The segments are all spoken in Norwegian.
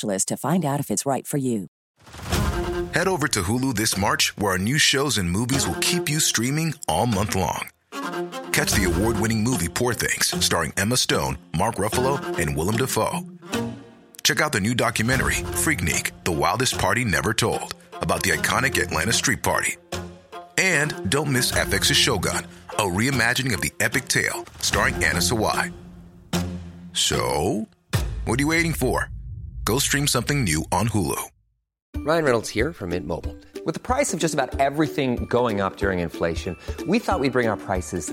to find out if it's right for you. Head over to Hulu this March, where our new shows and movies will keep you streaming all month long. Catch the award winning movie Poor Things, starring Emma Stone, Mark Ruffalo, and Willem Dafoe. Check out the new documentary, Freaknik The Wildest Party Never Told, about the iconic Atlanta Street Party. And don't miss FX's Shogun, a reimagining of the epic tale, starring Anna Sawai. So, what are you waiting for? Go stream something new on Hulu. Ryan Reynolds here from Mint Mobile. With the price of just about everything going up during inflation, we thought we'd bring our prices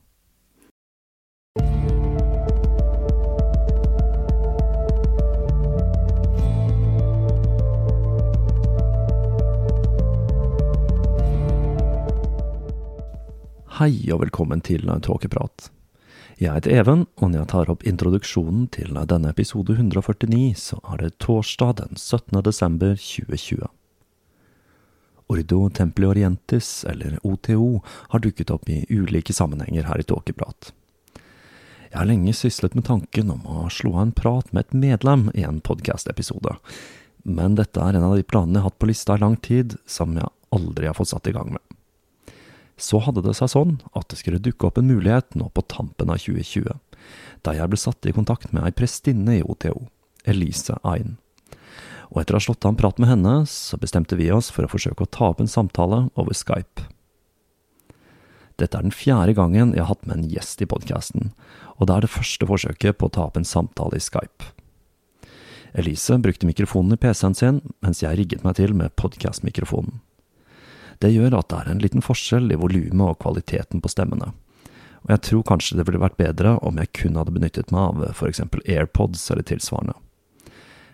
Hei og velkommen til Tåkeprat. Jeg heter Even, og når jeg tar opp introduksjonen til denne episode 149, så er det torsdag den 17. desember 2020. Ordo Templi Orientis, eller OTO, har dukket opp i ulike sammenhenger her i Tåkeprat. Jeg har lenge syslet med tanken om å slå av en prat med et medlem i en podkast-episode, men dette er en av de planene jeg har hatt på lista i lang tid, som jeg aldri har fått satt i gang med. Så hadde det seg sånn at det skulle dukke opp en mulighet nå på tampen av 2020, da jeg ble satt i kontakt med ei prestinne i OTO, Elise Ain. Og etter å ha slått av en prat med henne, så bestemte vi oss for å forsøke å ta opp en samtale over Skype. Dette er den fjerde gangen jeg har hatt med en gjest i podkasten, og det er det første forsøket på å ta opp en samtale i Skype. Elise brukte mikrofonen i PC-en sin, mens jeg rigget meg til med podkastmikrofonen. Det gjør at det er en liten forskjell i volumet og kvaliteten på stemmene. Og jeg tror kanskje det ville vært bedre om jeg kun hadde benyttet meg av eksempel AirPods eller tilsvarende.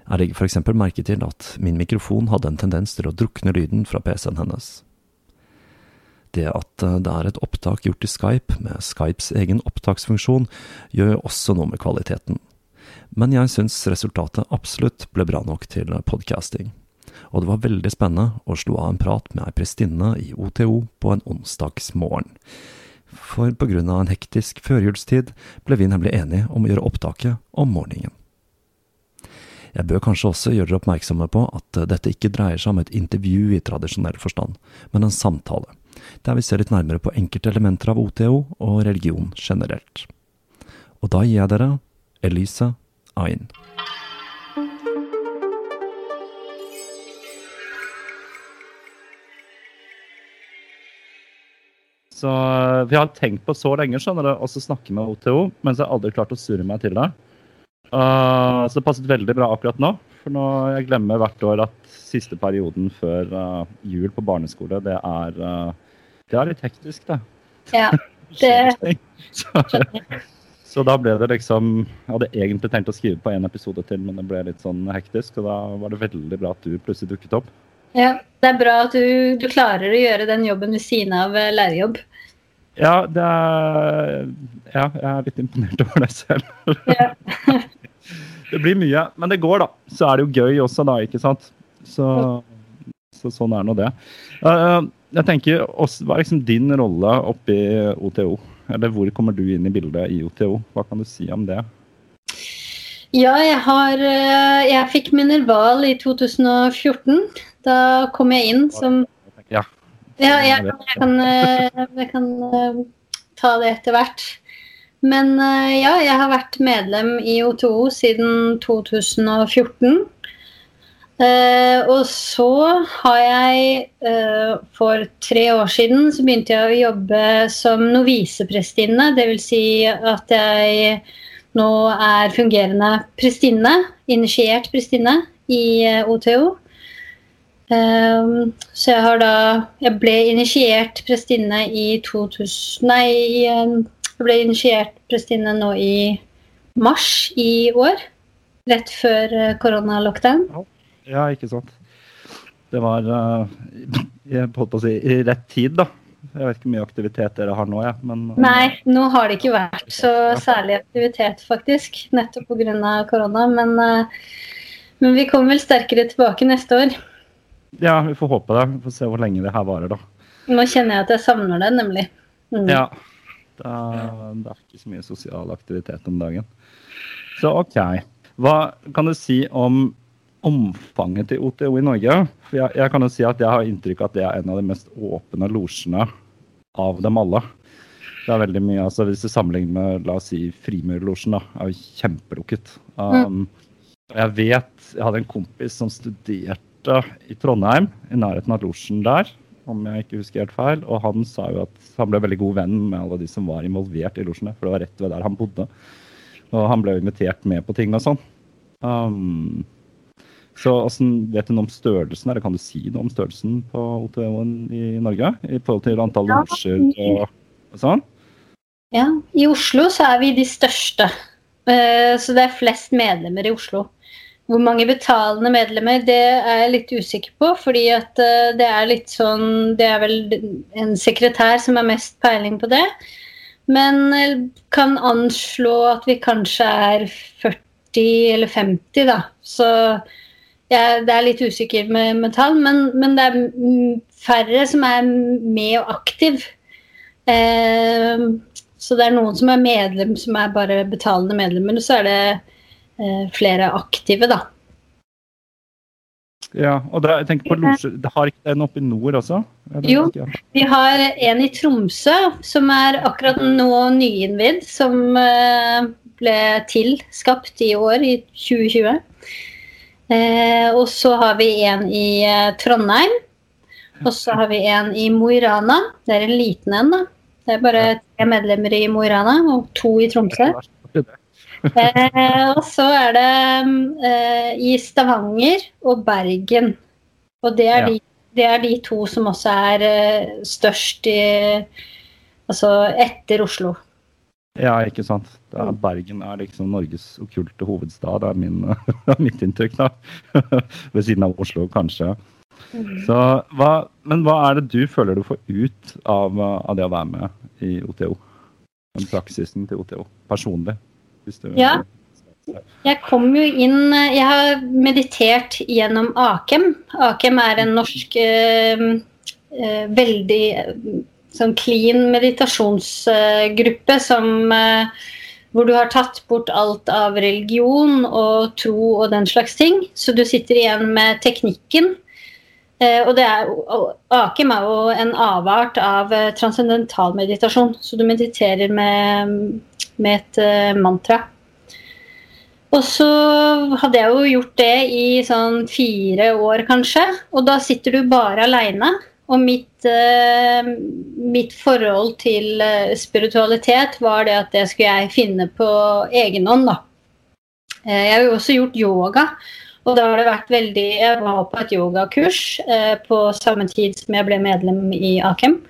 Jeg legger eksempel merke til at min mikrofon hadde en tendens til å drukne lyden fra PC-en hennes. Det at det er et opptak gjort i Skype med Skypes egen opptaksfunksjon, gjør også noe med kvaliteten. Men jeg syns resultatet absolutt ble bra nok til podcasting og det var veldig spennende å slå av en prat med ei prestinne i OTO på en onsdagsmorgen. For på grunn av en hektisk førjulstid ble vi nemlig enige om å gjøre opptaket om morgenen. Jeg bør kanskje også gjøre dere oppmerksomme på at dette ikke dreier seg om et intervju i tradisjonell forstand, men en samtale, der vi ser litt nærmere på enkelte elementer av OTO og religion generelt. Og da gir jeg dere Elise Ain. Så Vi har tenkt på så lenge skjønner du, også snakke med OTO, mens så jeg aldri klart å surre meg til det. Uh, så det passet veldig bra akkurat nå. For nå jeg glemmer hvert år at siste perioden før uh, jul på barneskole, det er, uh, det er litt hektisk, det. Ja, det så, så da ble det liksom Jeg hadde egentlig tenkt å skrive på en episode til, men det ble litt sånn hektisk. Og da var det veldig bra at du plutselig dukket opp. Ja, det er bra at du, du klarer å gjøre den jobben ved siden av eh, lærerjobb. Ja, det er Ja, jeg er litt imponert over det selv. Ja. det blir mye, men det går, da. Så er det jo gøy også, da, ikke sant. Så, så sånn er nå det. Jeg tenker, Hva er liksom din rolle oppi OTO? Eller hvor kommer du inn i bildet i OTO? Hva kan du si om det? Ja, jeg har eh, Jeg fikk Minerval i 2014. Da kom jeg inn som Ja. Ja, jeg, jeg kan, eh, jeg kan eh, ta det etter hvert. Men ja, jeg har vært medlem i O2O siden 2014. Uh, og så har jeg uh, For tre år siden så begynte jeg å jobbe som noviseprestinne. Dvs. Si at jeg nå er fungerende prestinne, initiert prestinne, i uh, OTO. Um, så jeg har da Jeg ble initiert prestinne i 2000 Nei, jeg ble initiert prestinne nå i mars i år. Rett før koronalockdown. Ja, ikke sant. Det var uh, jeg holdt på å si, i rett tid, da. Jeg vet ikke hvor mye aktivitet dere har nå, jeg. Ja, men, Nei, nå har det ikke vært så særlig aktivitet, faktisk. Nettopp pga. korona. Men, men vi kommer vel sterkere tilbake neste år. Ja, vi får håpe det. Vi får se hvor lenge det her varer, da. Nå kjenner jeg at jeg savner det, nemlig. Mm. Ja. Det er, det er ikke så mye sosial aktivitet om dagen. Så OK. Hva kan du si om omfanget til OTO i Norge. For jeg, jeg, kan jo si at jeg har inntrykk av at det er en av de mest åpne losjene av dem alle. Det er veldig mye, altså Hvis du sammenligner med la oss si Frimurlosjen, er jo kjempelukket. Um, jeg vet Jeg hadde en kompis som studerte i Trondheim, i nærheten av losjen der, om jeg ikke husker helt feil. Og han sa jo at han ble veldig god venn med alle de som var involvert i losjene. For det var rett ved der han bodde. Og han ble invitert med på ting og sånn. Um, så altså, vet du noe om størrelsen, eller kan du si noe om størrelsen på OTO-en i Norge? I forhold til antall Ja. losjer og, og sånn? Ja, I Oslo så er vi de største. Eh, Så det er flest medlemmer i Oslo. Hvor mange betalende medlemmer, det er jeg litt usikker på. Fordi at eh, det er litt sånn Det er vel en sekretær som har mest peiling på det. Men eh, kan anslå at vi kanskje er 40 eller 50, da. Så jeg, det er litt usikker med, med tall, men, men det er færre som er med og aktiv. Eh, så det er noen som er medlem, som er bare betalende medlemmer, og så er det flere aktive, da. Ja, og da, jeg tenker på losjer, det Har ikke den oppe i nord også? Jo. Vi har en i Tromsø som er akkurat nå nyinnvidd, som ble ble tilskapt i år, i 2020. Eh, og så har vi en i eh, Trondheim. Og så har vi en i Mo i Rana. Det er en liten en, da. Det er bare tre medlemmer i Mo i Rana og to i Tromsø. Eh, og så er det eh, i Stavanger og Bergen. Og det er, Ja. de, det er de to som også er eh, størst i Altså etter Oslo. Ja, ikke sant. Er, Bergen er liksom Norges okkulte hovedstad. Det er, min, det er mitt inntrykk, da. Ved siden av Oslo, kanskje. Så, hva, men hva er det du føler du får ut av, av det å være med i OTO? Den praksisen til OTO, personlig? Ja. Jeg kom jo inn Jeg har meditert gjennom Akem. Akem er en norsk eh, eh, veldig eh, sånn clean meditasjonsgruppe som eh, hvor du har tatt bort alt av religion og tro og den slags ting. Så du sitter igjen med teknikken. Eh, og det er, Akim er jo en avart av eh, transcendental meditasjon. Så du mediterer med, med et uh, mantra. Og så hadde jeg jo gjort det i sånn fire år, kanskje. Og da sitter du bare aleine. Og mitt, uh, mitt, forhold til spiritualitet var det at det skulle jeg finne på egen hånd, da. Jeg har jo også gjort yoga. Og da har det vært veldig Jeg var på et yogakurs eh, på samme tid som jeg ble medlem i Akem.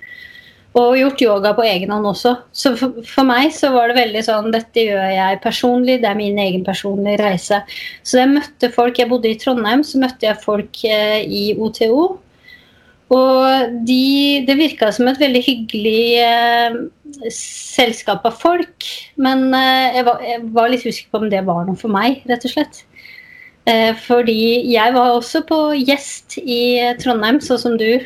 Og gjort yoga på egen hånd også. Så for, for, meg så var det veldig sånn Dette gjør jeg personlig, det er min egen personlige reise. Så jeg møtte folk Jeg bodde i Trondheim, så møtte jeg folk eh, i OTO. Og de, det virka som et veldig hyggelig eh, selskap av folk. Men eh, jeg, var, jeg, var, litt usikker på om det var noe for meg, rett og slett. Eh, fordi jeg var også på gjest i Trondheim, sånn som du.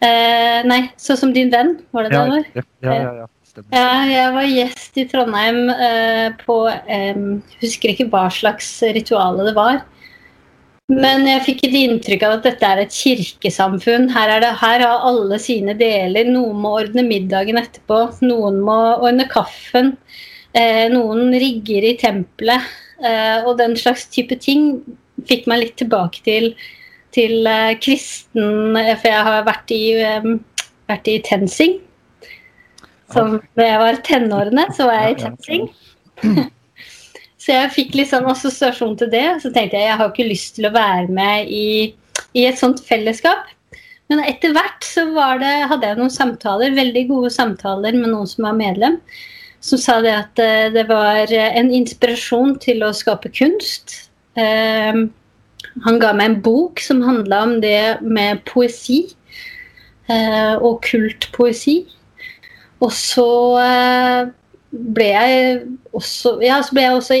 Eh, nei, så som din venn, var det det det var? Ja, ja, ja, Stemmer. Ja, jeg var gjest i Trondheim eh, på eh, Husker ikke hva slags rituale det var. Men jeg fikk et inntrykk av at dette er et kirkesamfunn. Her, er det, her har alle sine deler. Noen må ordne middagen etterpå. Noen må ordne kaffen. Eh, noen rigger i tempelet. Eh, og den slags type ting fikk meg litt tilbake til, til uh, kristen For jeg har vært i, um, vært i TenSing. Så da jeg var tenårene, så var jeg i TenSing. så jeg fikk litt sånn assosiasjon til det. Så tenkte jeg jeg har ikke lyst til å være med i, i et sånt fellesskap. Men etter hvert så det, hadde jeg noen samtaler, veldig gode samtaler med noen som var medlem som sa det at eh, det var en inspirasjon til å skape kunst. Eh, han ga meg en bok som handla om det med poesi. Eh, og kultpoesi. Og så ble jeg også Ja, så ble jeg også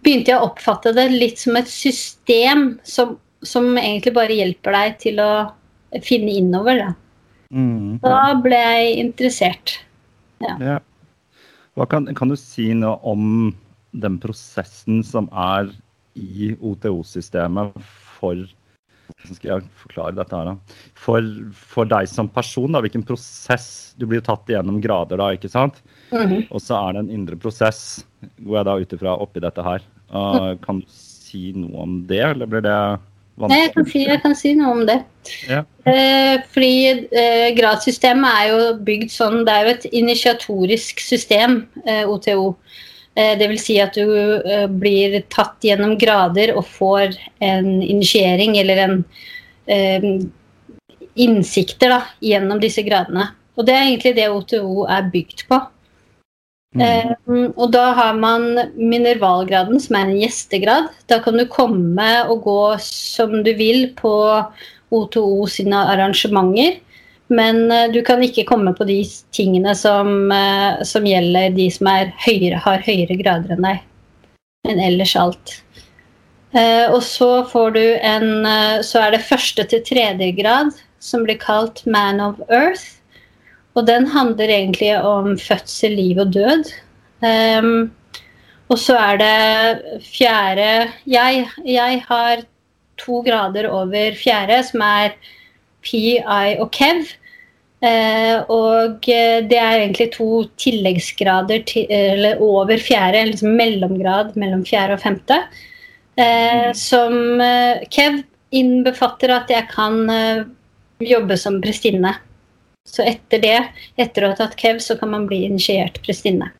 begynte jeg å oppfatte det litt som et system som, som egentlig bare hjelper deg til å finne innover. Da. Mm. Da ble jeg interessert. Ja. ja. Kan, kan, du si noe om den prosessen som er i OTO-systemet for hvordan skal jeg forklare dette her, da? For, for, deg som person, da, hvilken prosess Du blir tatt igjennom grader, da, ikke sant? Mm. Og så er det en indre prosess, går jeg da ut ifra oppi dette her. Uh, kan du si noe om det, eller blir det Vanskelig. Nei, jeg kan, si, jeg kan si noe om det. Ja. Eh, fordi eh, gradssystemet er jo bygd sånn Det er jo et initiatorisk system, eh, OTO. Eh, det vil si at du eh, blir tatt gjennom grader og får en initiering eller en eh, innsikter da, gjennom disse gradene. Og det er egentlig det OTO er bygd på. Mm. Um, og da har man minervalgraden, som er en gjestegrad. Da kan du komme og gå som du vil på O2O sine arrangementer. Men uh, du kan ikke komme på de tingene som, uh, som gjelder de som høyere, har høyere grader enn deg. Men ellers alt. Uh, og så får du en Så er det første til tredje grad, som blir kalt Man of Earth. Og den handler egentlig om fødsel, liv og død. Um, og så er det fjerde jeg, jeg, har to grader over fjerde, som er PI og KEV. Uh, og det er egentlig to tilleggsgrader til, eller over fjerde, liksom mellomgrad mellom fjerde og femte. Mm. som KEV innbefatter at jeg kan jobbe som prestinne. Så etter det, etter å ha tatt KEV, så kan man bli initiert prestinne.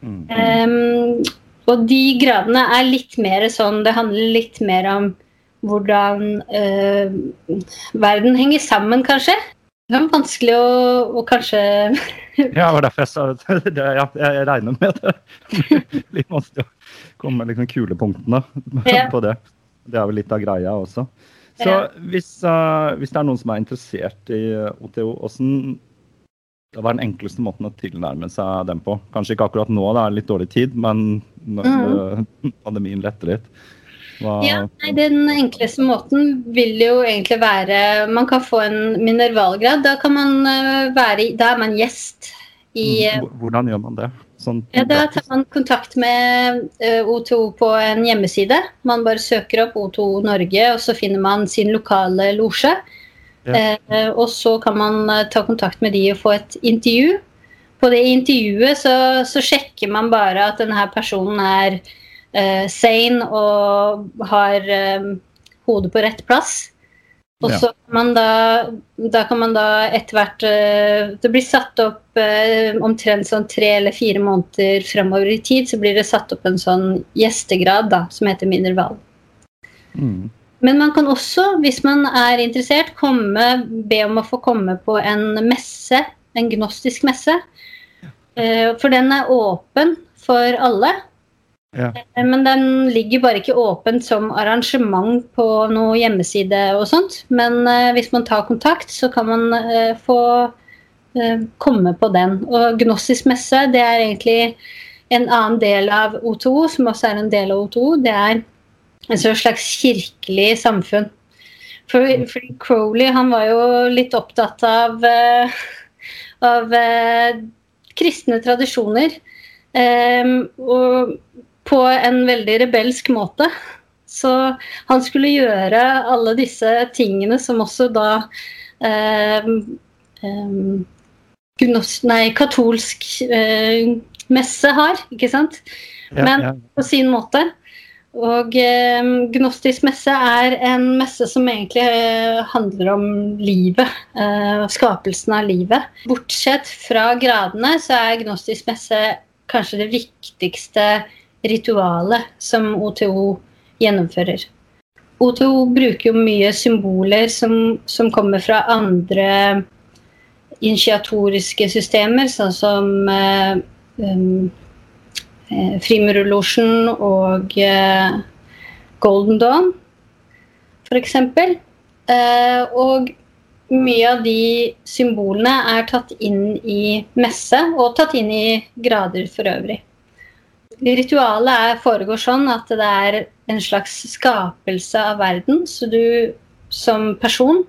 Mm. Um, og de gradene er litt mer sånn Det handler litt mer om hvordan uh, verden henger sammen, kanskje. Det er vanskelig å, å kanskje Ja, det var derfor jeg sa det. Ja, jeg regner med det. litt vanskelig å komme med liksom kulepunktene ja. på det. Det er vel litt av greia også. Så hvis, uh, hvis, det er noen som er interessert i OTO, hvordan det var den enkleste måten å tilnærme seg den på? Kanskje ikke akkurat nå, det er litt dårlig tid, men når mm. pandemien letter litt. Hva... Ja, nei, Den enkleste måten vil jo egentlig være Man kan få en minervalgrad. Da, kan man være, da er man gjest I, Mm, Hvordan gjør man det? Sånn ja, da tar man kontakt med eh, O2 på en hjemmeside. Man bare søker opp O2O Norge, og så finner man sin lokale losje. Ja. Eh, og så kan man eh, ta kontakt med de og få et intervju. På det intervjuet så, så sjekker man bare at denne personen er eh, sane og har eh, hodet på rett plass. Og Ja. så kan man da, da kan man da etter hvert eh, Det blir satt opp eh, omtrent sånn tre eller fire måneder fremover i tid, så blir det satt opp en sånn gjestegrad da, som heter minerval. Mm. Men man kan også, hvis man er interessert, komme, be om å få komme på en messe, en gnostisk messe. Eh, For den er åpen for alle. Ja. Eh, Men den ligger bare ikke åpent som arrangement på noe hjemmeside og sånt. Men eh, hvis man tar kontakt, så kan man eh, få eh, komme på den. Og Gnosis messe, det er egentlig en annen del av O2, som også er en del av O2. Det er en slags kirkelig samfunn. For, for Crowley han var jo litt opptatt av, eh, av eh, kristne tradisjoner. Um, og på en veldig rebelsk måte. Så han skulle gjøre alle disse tingene som også da eh, eh, gnos, nei, katolsk eh, messe har, ikke sant? Ja, Men- ja. på sin måte. Og eh, Gnostisk messe er en messe som egentlig eh, handler om livet. Eh, skapelsen av livet. Bortsett fra gradene så er Gnostisk messe kanskje det viktigste ritualet som OTO gjennomfører. OTO bruker jo mye symboler som, som kommer fra andre initiatoriske systemer, sånn som eh, um, eh, Frimurerlosjen og eh, Golden Dawn, f.eks. Eh, og mye av de symbolene er tatt inn i messe, og tatt inn i grader for øvrig. Ritualet er, foregår sånn at det er en slags skapelse av verden, så du som person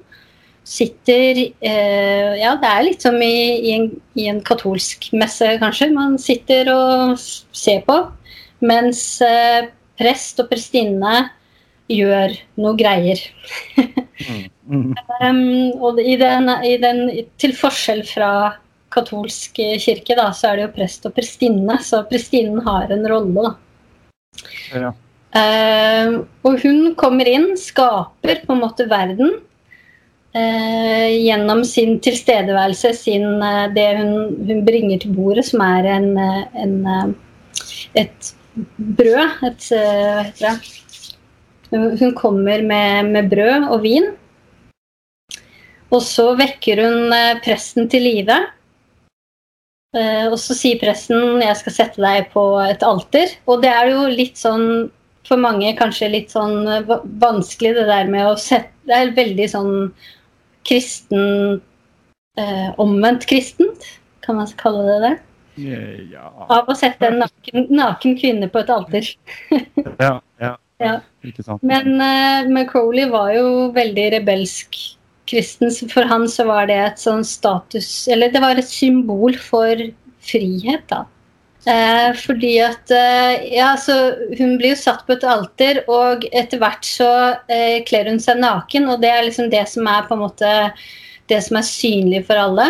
sitter eh, Ja, det er litt som i, i, en, i en katolsk messe, kanskje. Man sitter og ser på, mens eh, prest og prestinne gjør noe greier. Mm. Um, og i den, i den, til forskjell fra katolsk kirke, da, så er det jo prest og prestinne, så prestinnen har en rolle, da. Ja. Uh, og hun kommer inn, skaper på en måte verden Uh, gjennom sin tilstedeværelse, sin, uh, det hun, hun bringer til bordet, som er en, eh, en, eh, et brød. Et, eh, det? Hun kommer med, med brød og vin. Og så vekker hun eh, presten til live. Eh, og så sier presten 'jeg skal sette deg på et alter'. Og det er jo litt sånn for mange kanskje litt sånn eh, vanskelig det der med å sette Det er veldig sånn kristen eh, Omvendt kristent, kan man kalle det det? Ja. Av å sette en naken, naken kvinne på et alter. ja, ja. Ja. Men, eh, men Crowley var jo veldig rebelsk kristen, for han så var det et sånn status Eller det var et symbol for frihet, da. Eh, fordi at eh, Ja, så hun blir jo satt på et alter, og etter hvert så eh, kler hun seg naken, og det er liksom det som er på en måte det som er synlig for alle.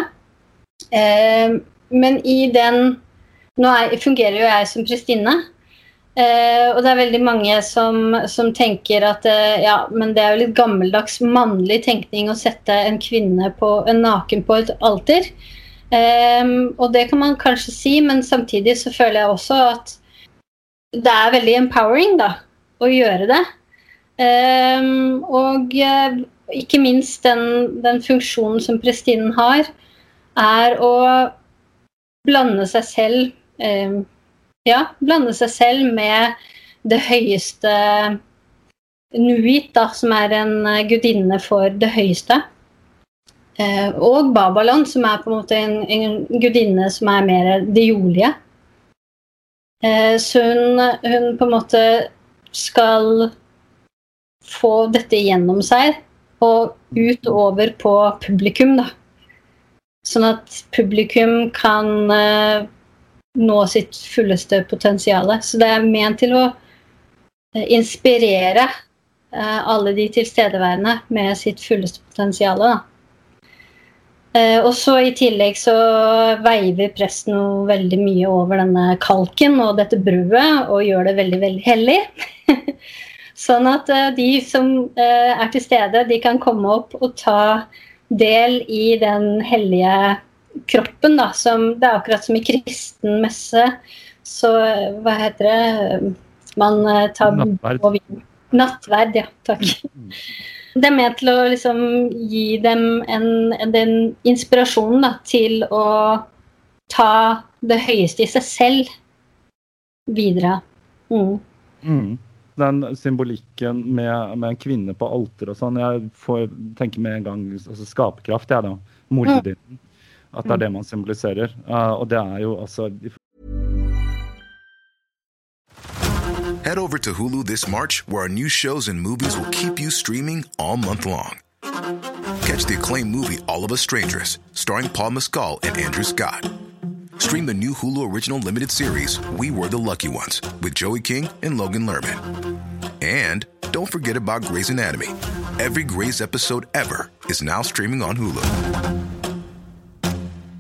Eh, men i den Nå er, fungerer jo jeg som prestinne. Eh, og det er veldig mange som, som tenker at eh, ja, men det er jo litt gammeldags mannlig tenkning å sette en kvinne på, en naken på et alter. Eh, og det kan man kanskje si, men samtidig så føler jeg også at det er veldig empowering da, å gjøre det. Eh, og eh, ikke minst den, den funksjonen som prestinen har, er å blande seg selv eh, ja, blande seg selv med det høyeste Nuit, da, som er en eh, gudinne for det høyeste. Eh, og Babylon, som er på en måte en, en gudinne som er mer det jordlige. Eh, så hun, hun på en måte skal få dette gjennom seg og ut over på publikum, da. sånn at publikum kan eh, nå sitt fulleste potensial. Så det er ment til å eh, inspirere eh, alle de tilstedeværende med sitt fulleste potensial. og så I tillegg så veiver presten veldig mye over denne kalken og dette bruet og gjør det veldig, veldig hellig. sånn at de som er til stede, de kan komme opp og ta del i den hellige kroppen, da, som Det er akkurat som i kristen messe. Så hva heter det Man eh, tar Nattverd. Nattverd, ja. Takk. Det er med til å liksom gi dem en, en, den inspirasjonen da, til å ta det høyeste i seg selv videre. Mm. Mm. Den symbolikken med, med, en kvinne på alter og sånn, jeg får tenke med en gang altså skaperkraft, jeg, da. Morgudinnen. Mm. At det er det man symboliserer. Uh, og det er jo altså Head over to Hulu this March, where our new shows and movies will keep you streaming all month long. Catch the acclaimed movie All of Us Strangers, starring Paul Mescal and Andrew Scott. Stream the new Hulu original limited series We Were the Lucky Ones with Joey King and Logan Lerman. And don't forget about Grey's Anatomy. Every Grey's episode ever is now streaming on Hulu.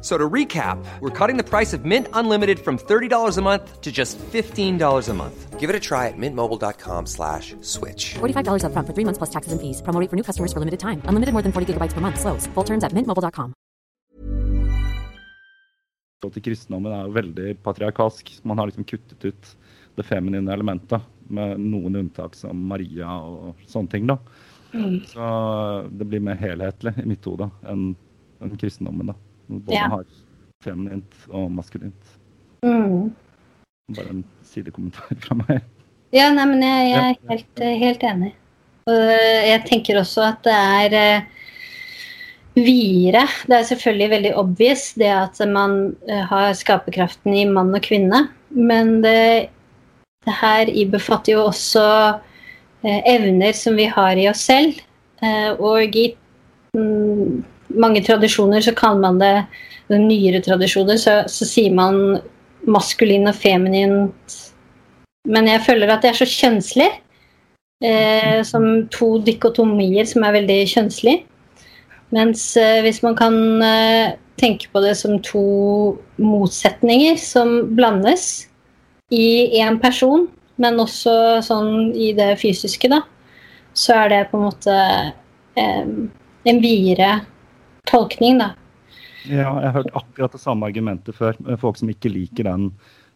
So to recap, we're cutting the price of Mint Unlimited from $30 a month to just $15 a month. Give it a try at mintmobile.com slash switch. $45 up front for three months plus taxes and fees. Promo for new customers for limited time. Unlimited more than 40 gigabytes per month. Slows. Full terms at mintmobile.com. kristendommen er jo veldig patriarkalsk. Man har liksom kuttet ut det feminine elementet, med noen unntak som Maria og sånne ting. da. Mm. Så det blir mer helhetlig i mitt hode enn, enn kristendommen. da. Både ja. har feminint og maskulint. Mm. Bare en sidekommentar fra meg. Ja, nei, men jeg, jeg er helt, helt, enig. Og jeg tenker også at det er uh, videre. Det er selvfølgelig veldig obvious det at man uh, har skaperkraften i mann og kvinne. Men det, det her ibefatter jo også evner som vi har i oss selv. og i um, mange tradisjoner så kan man det Nyere tradisjoner så, så sier man maskulin og feminint. Men jeg føler at det er så kjønnslig. Eh, som to dikotomier som er veldig kjønnslig. Mens eh, hvis man kan eh, tenke på det som to motsetninger som blandes i én person, men også sånn i det fysiske, da, så er det på en måte eh, en videre tolkning, da. Ja, jeg har hørt akkurat det samme argumentet før. Folk som ikke liker den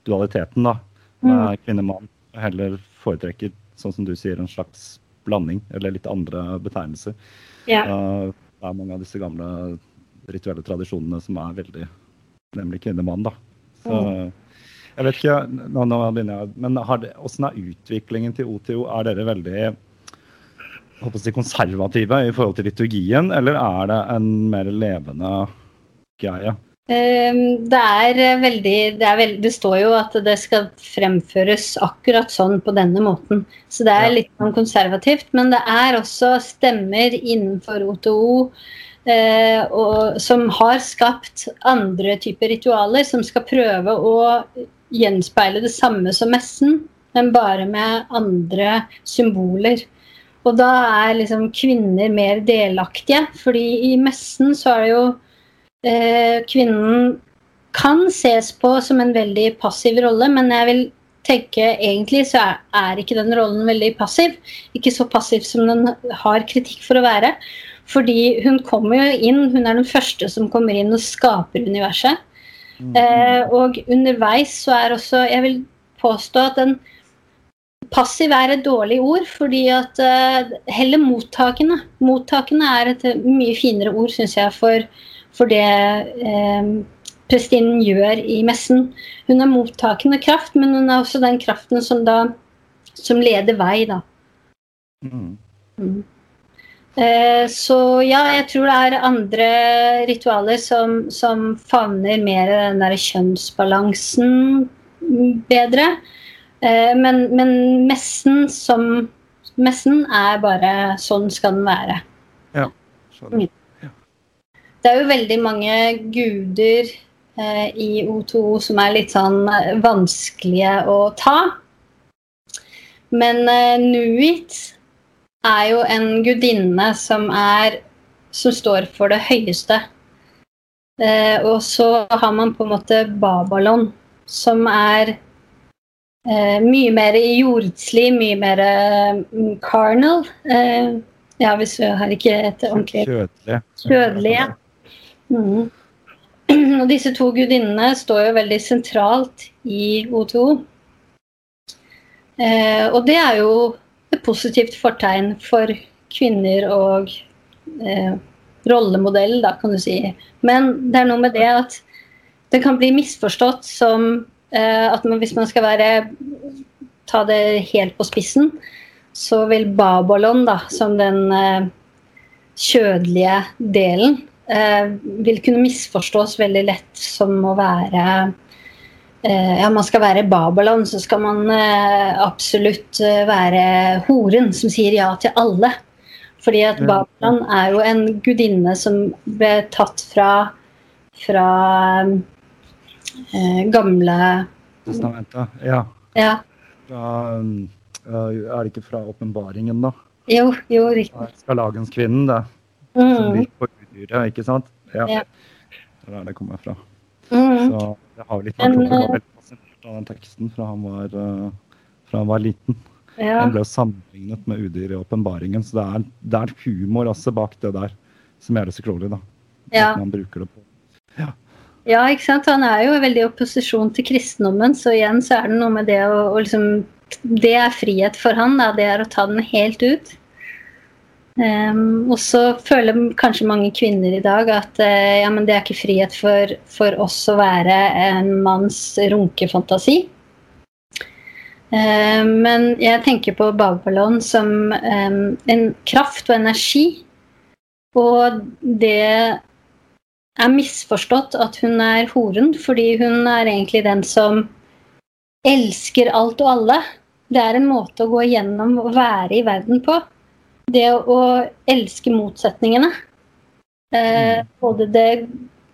dualiteten, da. Med mm. kvinne-mann. Heller foretrekker, sånn som du sier, en slags blanding, eller litt andre betegnelser. Ja. Uh, det er mange av disse gamle rituelle tradisjonene som er veldig Nemlig kvinne-mann, da. Så mm. jeg vet ikke nå, nå begynner jeg, Men har det, hvordan er utviklingen til OTO? Er dere veldig håper si, konservative i forhold til liturgien, eller er det en mer levende greie? Ehm, det er veldig det, er veld, det, står jo at det skal fremføres akkurat sånn på denne måten. Så det er litt sånn konservativt. Men det er også stemmer innenfor OTO eh, og, som har skapt andre typer ritualer, som skal prøve å gjenspeile det samme som messen, men bare med andre symboler. Og da er liksom kvinner mer delaktige, fordi i messen så er det jo eh, Kvinnen kan ses på som en veldig passiv rolle, men jeg vil tenke egentlig så er, er ikke den rollen veldig passiv. Ikke så passiv som den har kritikk for å være. Fordi hun kommer jo inn, hun er den første som kommer inn og skaper universet. Mm. Eh, og underveis så er også Jeg vil påstå at den Passiv er et dårlig ord, fordi at uh, heller mottakende. Mottakende er et mye finere ord, syns jeg, for, for det uh, prestinnen gjør i messen. Hun er mottakende kraft, men hun er også den kraften som da som leder vei, da. Mm. Mm. Eh, så ja, jeg tror det er andre ritualer som, som favner mer den der kjønnsbalansen bedre. Eh, men, men messen som Messen er bare sånn skal den være. Ja, skjønner. Det er jo veldig mange guder eh, i O2O som er litt sånn eh, vanskelige å ta. Men eh, Nuit er jo en gudinne som er som står for det høyeste. Eh, og så har man på en måte Babylon, som er eh, mye mer jordslig, mye mer eh, carnal. Eh, ja, hvis vi har ikke et ordentlig Kjødelig. Kjødelig, ja. Mm. Og disse to gudinnene står jo veldig sentralt i O2. Eh, og det er jo et positivt fortegn for kvinner og eh, rollemodell, da, kan du si. Men det er noe med det at det kan bli misforstått som at man, hvis man skal være ta det helt på spissen, så vil Babylon, da, som den eh, kjødelige delen, eh, vil kunne misforstås veldig lett som å være eh, Ja, man skal være Babylon, så skal man eh, absolutt eh, være horen som sier ja til alle. Fordi at Babylon er jo en gudinne som ble tatt fra fra eh, gamle Testamentet. Ja. Ja. Fra, um, uh, er det ikke fra åpenbaringen, da? Jo, jo, riktig. Skarlagenskvinnen, det. Som Mm. gikk på udyret, ikke sant? Ja. Ja. Det er der det kommer fra. Mm. Så det har litt Men, var eh, veldig fascinert av den teksten fra han var, fra han var liten. Ja. Han ble sammenlignet med udyr i åpenbaringen, så det er, det er humor også bak det der som gjør det så crawly, da. Ja. At man bruker det på. Ja, ikke sant? Han er jo veldig i opposisjon til kristendommen, så igjen så er det noe med det å, å liksom Det er frihet for han, da. Det er å ta den helt ut. Um, og så føler kanskje mange kvinner i dag at uh, ja, men det er ikke frihet for, for oss å være en manns runkefantasi. Ehm, men jeg tenker på Babylon som ehm, en kraft og energi. Og det er misforstått at hun er horen, fordi hun er egentlig den som elsker alt og alle. Det er en måte å gå gjennom og være i verden på. Det å elske motsetningene. Eh, både det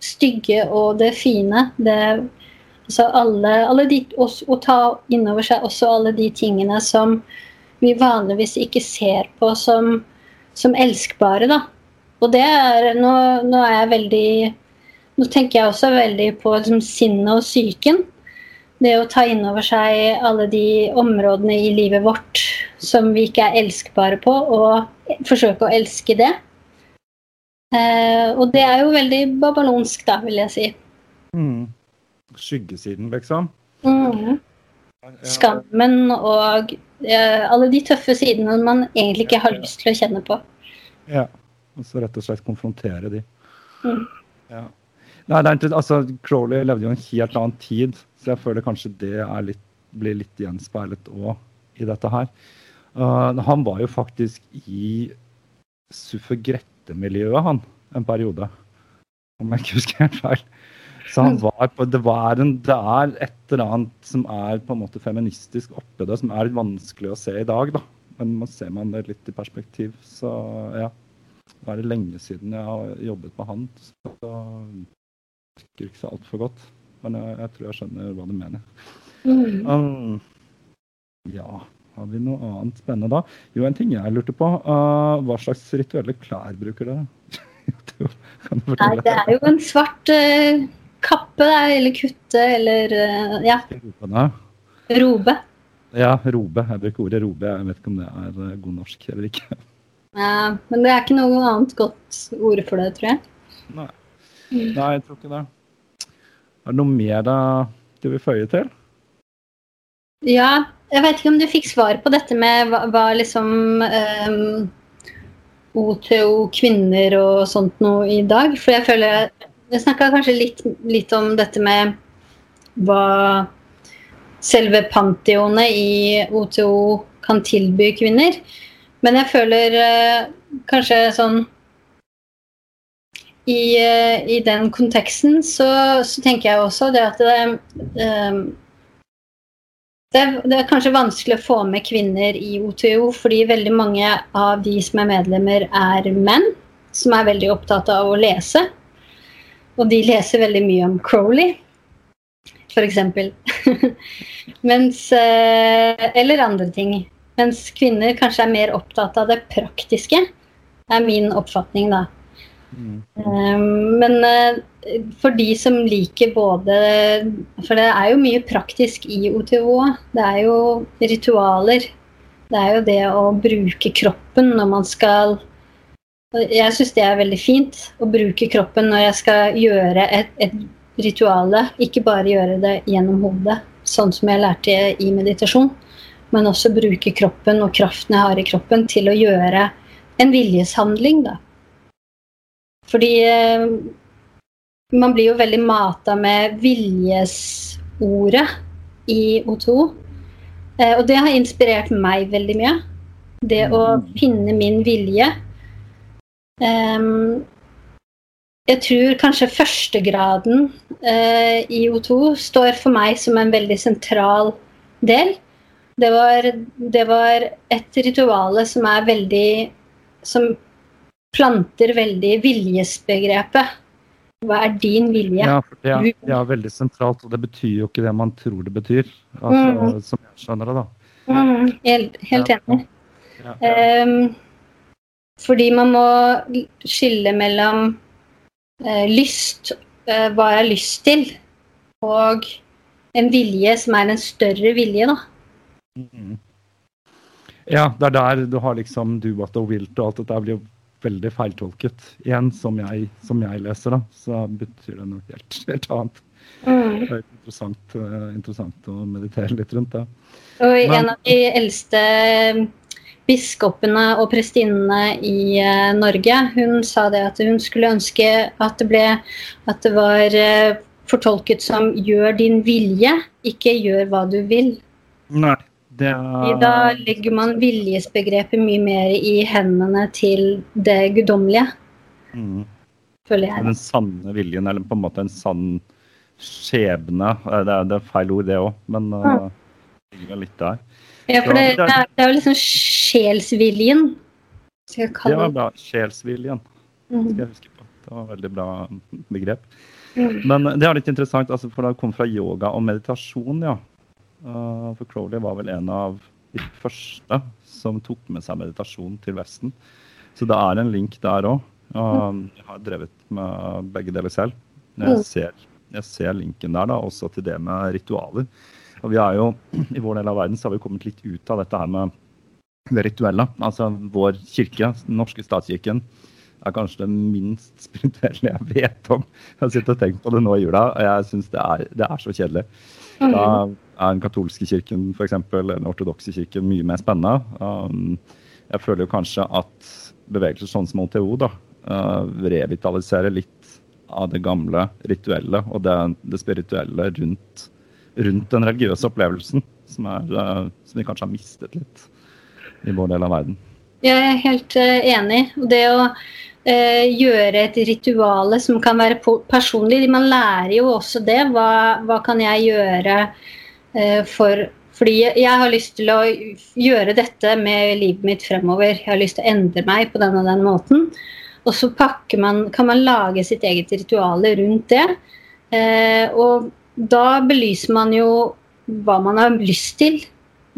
stygge og det fine. Det, altså alle, alle de, også, å ta inn over seg også alle de tingene som vi vanligvis ikke ser på som, som elskbare, da. Og det er Nå, nå er jeg veldig Nå tenker jeg også veldig på liksom, sinnet og psyken. Det å ta inn over seg alle de områdene i livet vårt som vi ikke er elskbare på, og forsøke å elske det. Eh, og det er jo veldig babalonsk, da, vil jeg si. Mm. Skyggesiden, liksom. Mm. Skammen og eh, alle de tøffe sidene man egentlig ikke har lyst til å kjenne på. Ja. Og så rett og slett konfrontere de. Mm. Ja. Nei, det er altså, Crowley levde jo en helt annen tid, så jeg føler kanskje det er litt, blir litt gjenspeilet òg i dette her. Uh, han var jo faktisk i suffragettemiljøet, han, en periode. Om jeg ikke husker helt feil. Så han var på, det, var en, det er et eller annet som er på en måte feministisk oppi det, som er litt vanskelig å se i dag, da. Men man ser man det litt i perspektiv, så ja. Nå er det lenge siden jeg har jobbet med han, så jeg husker ikke så altfor godt. Men jeg, jeg tror jeg skjønner hva du mener. Mm. Um, ja, har vi noe annet spennende da? Jo, en ting jeg lurte på. uh, hva slags rituelle klær bruker dere? Nei, det er jo en svart uh, kappe der, eller kutte eller uh, ja, robe. Ja, robe. Jeg bruker ordet robe. Jeg vet ikke om det er uh, god norsk eller ikke. Ja, men det er ikke noe annet godt ord for det, tror jeg. Nei. Nei, jeg tror ikke det. Er det noe mer da du vil føye til? Ja, jeg vet ikke om du fikk svar på dette med hva, hva liksom um, OTO kvinner og sånt noe i dag. For jeg føler Jeg snakka kanskje litt, litt om dette med hva selve pantheonet i OTO kan tilby kvinner. Men jeg føler eh, kanskje sånn i, eh, I den konteksten så, så, tenker jeg også det at det, eh, det, er, det, er, kanskje vanskelig å få med kvinner i OTO, fordi veldig mange av de som er medlemmer, er menn som er veldig opptatt av å lese. Og de leser veldig mye om Crowley, f.eks. Mens eh, Eller andre ting. Mens kvinner kanskje er mer opptatt av det praktiske, er min oppfatning, da. Mm. Um, men uh, for de som liker både For det er jo mye praktisk i OTO. Det er jo ritualer. Det er jo det å bruke kroppen når man skal Jeg syns det er veldig fint å bruke kroppen når jeg skal gjøre et, et rituale. Ikke bare gjøre det gjennom hodet, sånn som jeg lærte i meditasjon men også bruke kroppen og kraften jeg har i kroppen, til å gjøre en viljeshandling, da. Fordi eh, man blir jo veldig mata med viljesordet i O2. Eh, og det har inspirert meg veldig mye. Det å finne min vilje. Um, jeg tror kanskje førstegraden uh, i O2 står for meg som en veldig sentral del. Det var, det var et rituale som er veldig Som planter veldig viljesbegrepet. Hva er din vilje? Ja, for det er, det er, veldig sentralt, og det betyr jo ikke det man tror det betyr. Altså, mm. Som jeg skjønner det, da. Mm, helt, helt enig. Ja, ja. Um, fordi man må skille mellom uh, lyst, uh, hva jeg har lyst til, og en vilje som er en større vilje, da. Mm. Ja, det er der du har liksom do what thou wilt, og alt dette blir jo veldig feiltolket. Igjen, som jeg, som jeg leser, da, så betyr det noe helt, helt annet. Mm. Det er interessant, uh, interessant, å meditere litt rundt det. Og Men, en av de eldste biskopene og prestinnene i uh, Norge, hun sa det at hun skulle ønske at det ble at det var fortolket som 'gjør din vilje', ikke 'gjør hva du vil'. Nei. Er... Da legger man viljesbegrepet mye mer i hendene til det guddommelige. Mm. Føler jeg. Den sanne viljen, eller på en måte en sann skjebne. Det er, det er feil ord, det òg, men uh, det ligger litt der. Ja, for det, det, er, det er jo liksom sjelsviljen. Det var bra. Sjelsviljen. Mm. skal jeg huske på. Det var et veldig bra begrep. Mm. Men det er litt interessant, altså, for det kom fra yoga og meditasjon, ja. For Crowley var vel en av de første som tok med seg meditasjon til Vesten. Så det er en link der òg. Uh, jeg har drevet med begge deler selv. Jeg mm. ser, jeg ser linken der, da, også til det med ritualer. Og vi er jo, I vår del av verden så har vi kommet litt ut av dette her med det rituelle. Altså vår kirke, den norske statskirken, er kanskje det minst spirituelle jeg vet om. Jeg har sittet og tenkt på det nå i jula, og jeg syns det, det, er så kjedelig. Mm. Da er den katolske kirken for eksempel, eller den ortodokse kirken mye mer spennende. Um, jeg føler jo kanskje at bevegelser sånn som OTO da, uh, revitaliserer litt av det gamle rituelle og det, det spirituelle rundt, rundt, den religiøse opplevelsen, som, er, uh, som, vi kanskje har mistet litt i vår del av verden. Jeg er helt uh, enig. Det å gjøre et rituale som kan være personlig Man lærer jo også det. Hva, hva kan jeg gjøre Eh, for, fordi jeg har lyst til å gjøre dette med livet mitt fremover. Jeg har lyst til å endre meg på den og den måten. Og så man, kan man lage sitt eget ritual rundt det. Eh, og da belyser man jo hva man har lyst til.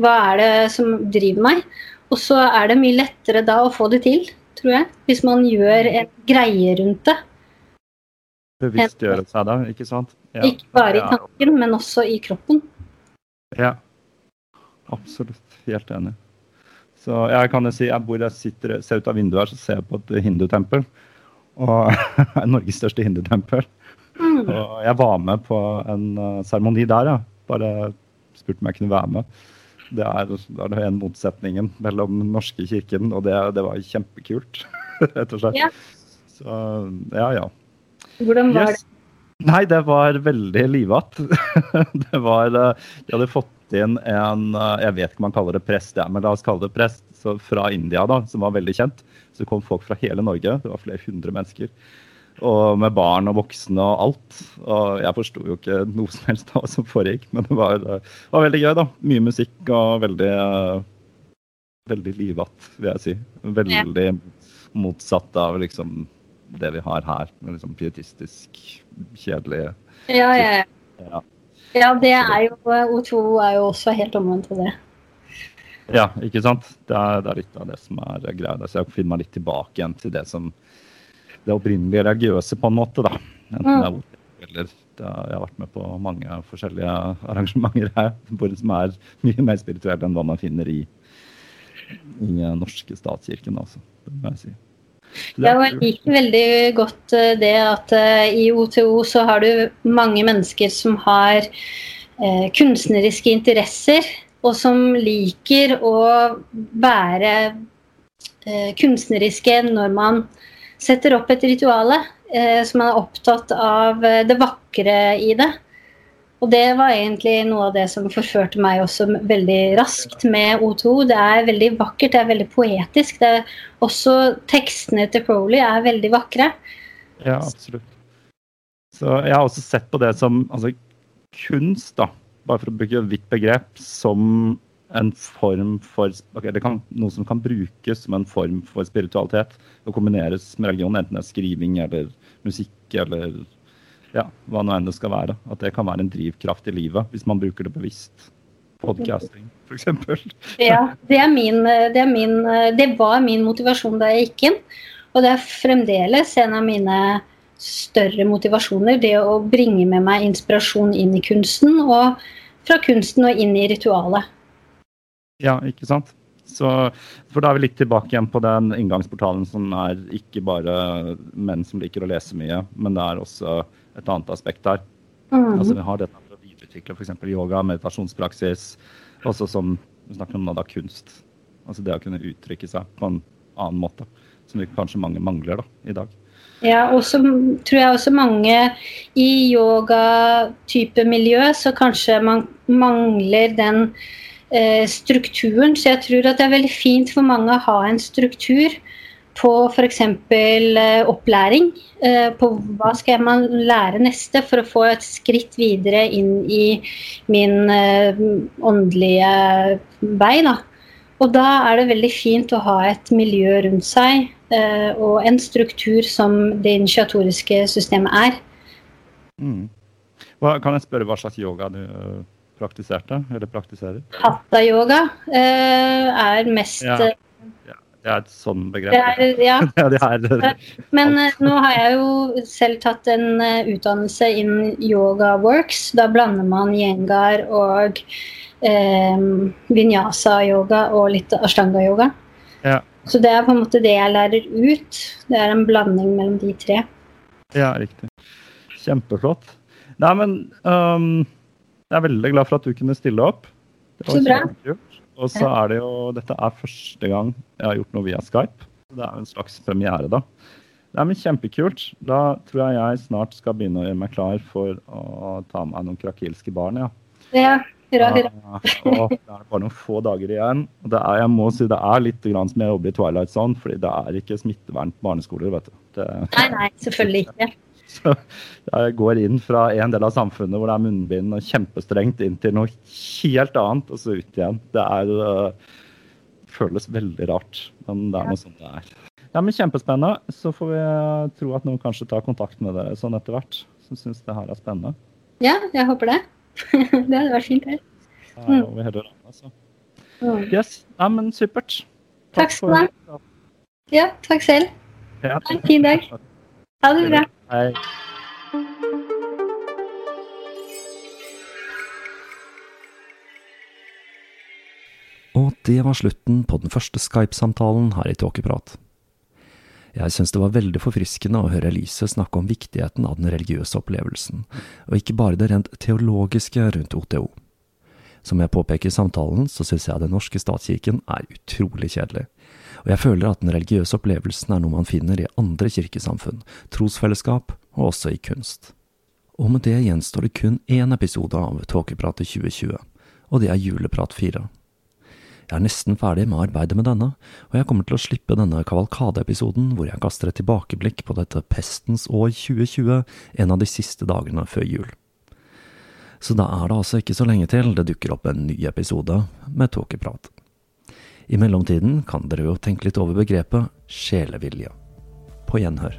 Hva er det som driver meg? Og så er det mye lettere da å få det til, tror jeg. Hvis man gjør en greie rundt det. Bevisstgjøre seg da, ikke sant? Ja. Ikke bare i tanken, men også i kroppen. Ja, absolutt. Helt enig. Så jeg kan jo si, jeg bor jeg sitter, ser ut av vinduet her, så ser jeg på et hindutempel. Og Norges største hindutempel. Mm. Og jeg var med på en seremoni uh, der, ja. Bare spurte om jeg kunne være med. Det er, det er en motsetningen mellom den norske kirken, og det, det var kjempekult, rett og slett. Ja. Så ja, ja. Hvordan var yes. det? Nei, det var veldig livatt. det var De hadde fått inn en Jeg vet ikke om man kaller det prest, ja, men la oss kalle det prest. Så fra India, da, som var veldig kjent, så kom folk fra hele Norge. Det var flere hundre mennesker. Og med barn og voksne og alt. Og jeg forsto jo ikke noe som helst av hva som foregikk, men det var, det var, veldig gøy, da. Mye musikk og veldig Veldig livatt, vil jeg si. Veldig ja. motsatt av liksom det vi har her. Med liksom pietistisk, kjedelig ja, ja, ja. ja, det er jo O2 er jo også helt omvendt av det. Ja, ikke sant. Det er, det er, litt av det som er greia. Så jeg finner meg litt tilbake igjen til det som det opprinnelige religiøse, på en måte. da. Enten det er mm. eller er, Jeg har vært med på mange forskjellige arrangementer her som er mye mer spirituelle enn hva man finner i, i norske statskirken. Altså. Det må jeg si. Ja, og jeg liker veldig godt eh, det at uh, i OTO så har du mange mennesker som har uh, kunstneriske interesser og som liker å være eh, kunstneriske når man setter opp et rituale. Eh, som er opptatt av eh, det vakre i det. Og det var egentlig noe av det som forførte meg også veldig raskt med O2. Det er veldig vakkert, det er veldig poetisk. Det er også tekstene til Crowley er veldig vakre. Ja, absolutt. Så jeg har også sett på det som altså, kunst, da bare for å bruke et vidt begrep, som en form for okay, kan, Noe som kan brukes som en form for spiritualitet og kombineres med religion, enten det er skriving eller musikk eller ja, hva nå enn det skal være. At det kan være en drivkraft i livet, hvis man bruker det bevisst. Podcasting, f.eks. ja, det, er min, det, er min, det var min motivasjon da jeg gikk inn. Og det er fremdeles en av mine større motivasjoner. Det å bringe med meg inspirasjon inn i kunsten, og fra kunsten og inn i ritualet. Ja, ikke sant. Så, for da er vi litt tilbake igjen på den inngangsportalen som er ikke bare menn som liker å lese mye, men det er også et annet aspekt der. Mm. Altså Vi har dette med å videreutvikle f.eks. yoga, meditasjonspraksis, også som vi snakker om da, kunst. Altså det å kunne uttrykke seg på en annen måte, som vi kanskje mange mangler da, i dag. Ja, og så tror jeg også mange i yoga-type miljø så kanskje man mangler den strukturen. Så jeg tror at det er veldig fint for mange å ha en struktur på f.eks. Eh, opplæring. Eh, på hva skal man lære neste for å få et skritt videre inn i min eh, åndelige vei. da. Og da er det veldig fint å ha et miljø rundt seg Eh, og en struktur som det initiatoriske systemet er. Mm. Hva, kan jeg spørre hva slags yoga du praktiserte, eller praktiserer? Hatta-yoga uh, er mest ja. ja. Det er et sånn begrep. Er, ja. ja Men uh, nå har jeg jo selv tatt en utdannelse innen Yoga Works. Da blander man yengar og vinyasa-yoga og litt ashtanga-yoga. Ja. Så det er på en måte det jeg lærer ut. Det er en blanding mellom de tre. Ja, riktig. Kjempeflott. Nei, men um, jeg er veldig glad for at du kunne stille opp. så bra. Og så er det jo Dette er første gang jeg har gjort noe via Skype. Det er jo en slags premiere, da. Nei, men Kjempekult. Da tror jeg jeg snart skal begynne å gjøre meg klar for å ta med meg noen krakilske barn. ja. Ja, Hurra, hurra. og det er bare noen få dager igjen. og det er, jeg må si det er litt grann som jeg jobber i Twilight Zone, fordi det er ikke smittevern på barneskoler. vet du. Det, nei, nei, selvfølgelig ikke. Så jeg går inn fra en del av samfunnet hvor det er munnbind og kjempestrengt, inn til noe helt annet, og så ut igjen. Det er, uh, føles veldig rart, men det er noe sånt det er. Ja, men Kjempespennende. Så får vi tro at noen kanskje tar kontakt med dere sånn etter hvert, som syns det her er spennende. Ja, jeg håper det. det hadde vært fint. Her. Mm. over hele landet, altså. Mm. Yes. Ja, men supert. Takk, takk skal du ha. Ja, takk selv. Ja. Ha en fin dag. Ha det bra. Hei. Og det var slutten på den første Skype-samtalen her i Tåkeprat. Jeg syns det var veldig forfriskende å høre Elise snakke om viktigheten av den religiøse opplevelsen, og ikke bare det rent teologiske rundt OTO. Som jeg påpeker i samtalen, så syns jeg den norske statskirken er utrolig kjedelig, og jeg føler at den religiøse opplevelsen er noe man finner i andre kirkesamfunn, trosfellesskap og også i kunst. Og med det gjenstår det kun én episode av Tåkepratet 2020, og det er Juleprat 4. Jeg er nesten ferdig med arbeidet med denne, og jeg kommer til å slippe denne kavalkadeepisoden hvor jeg kaster et tilbakeblikk på dette pestens år 2020 en av de siste dagene før jul. Så da er det altså ikke så lenge til det dukker opp en ny episode med Tåkeprat. I mellomtiden kan dere jo tenke litt over begrepet sjelevilje. På gjenhør.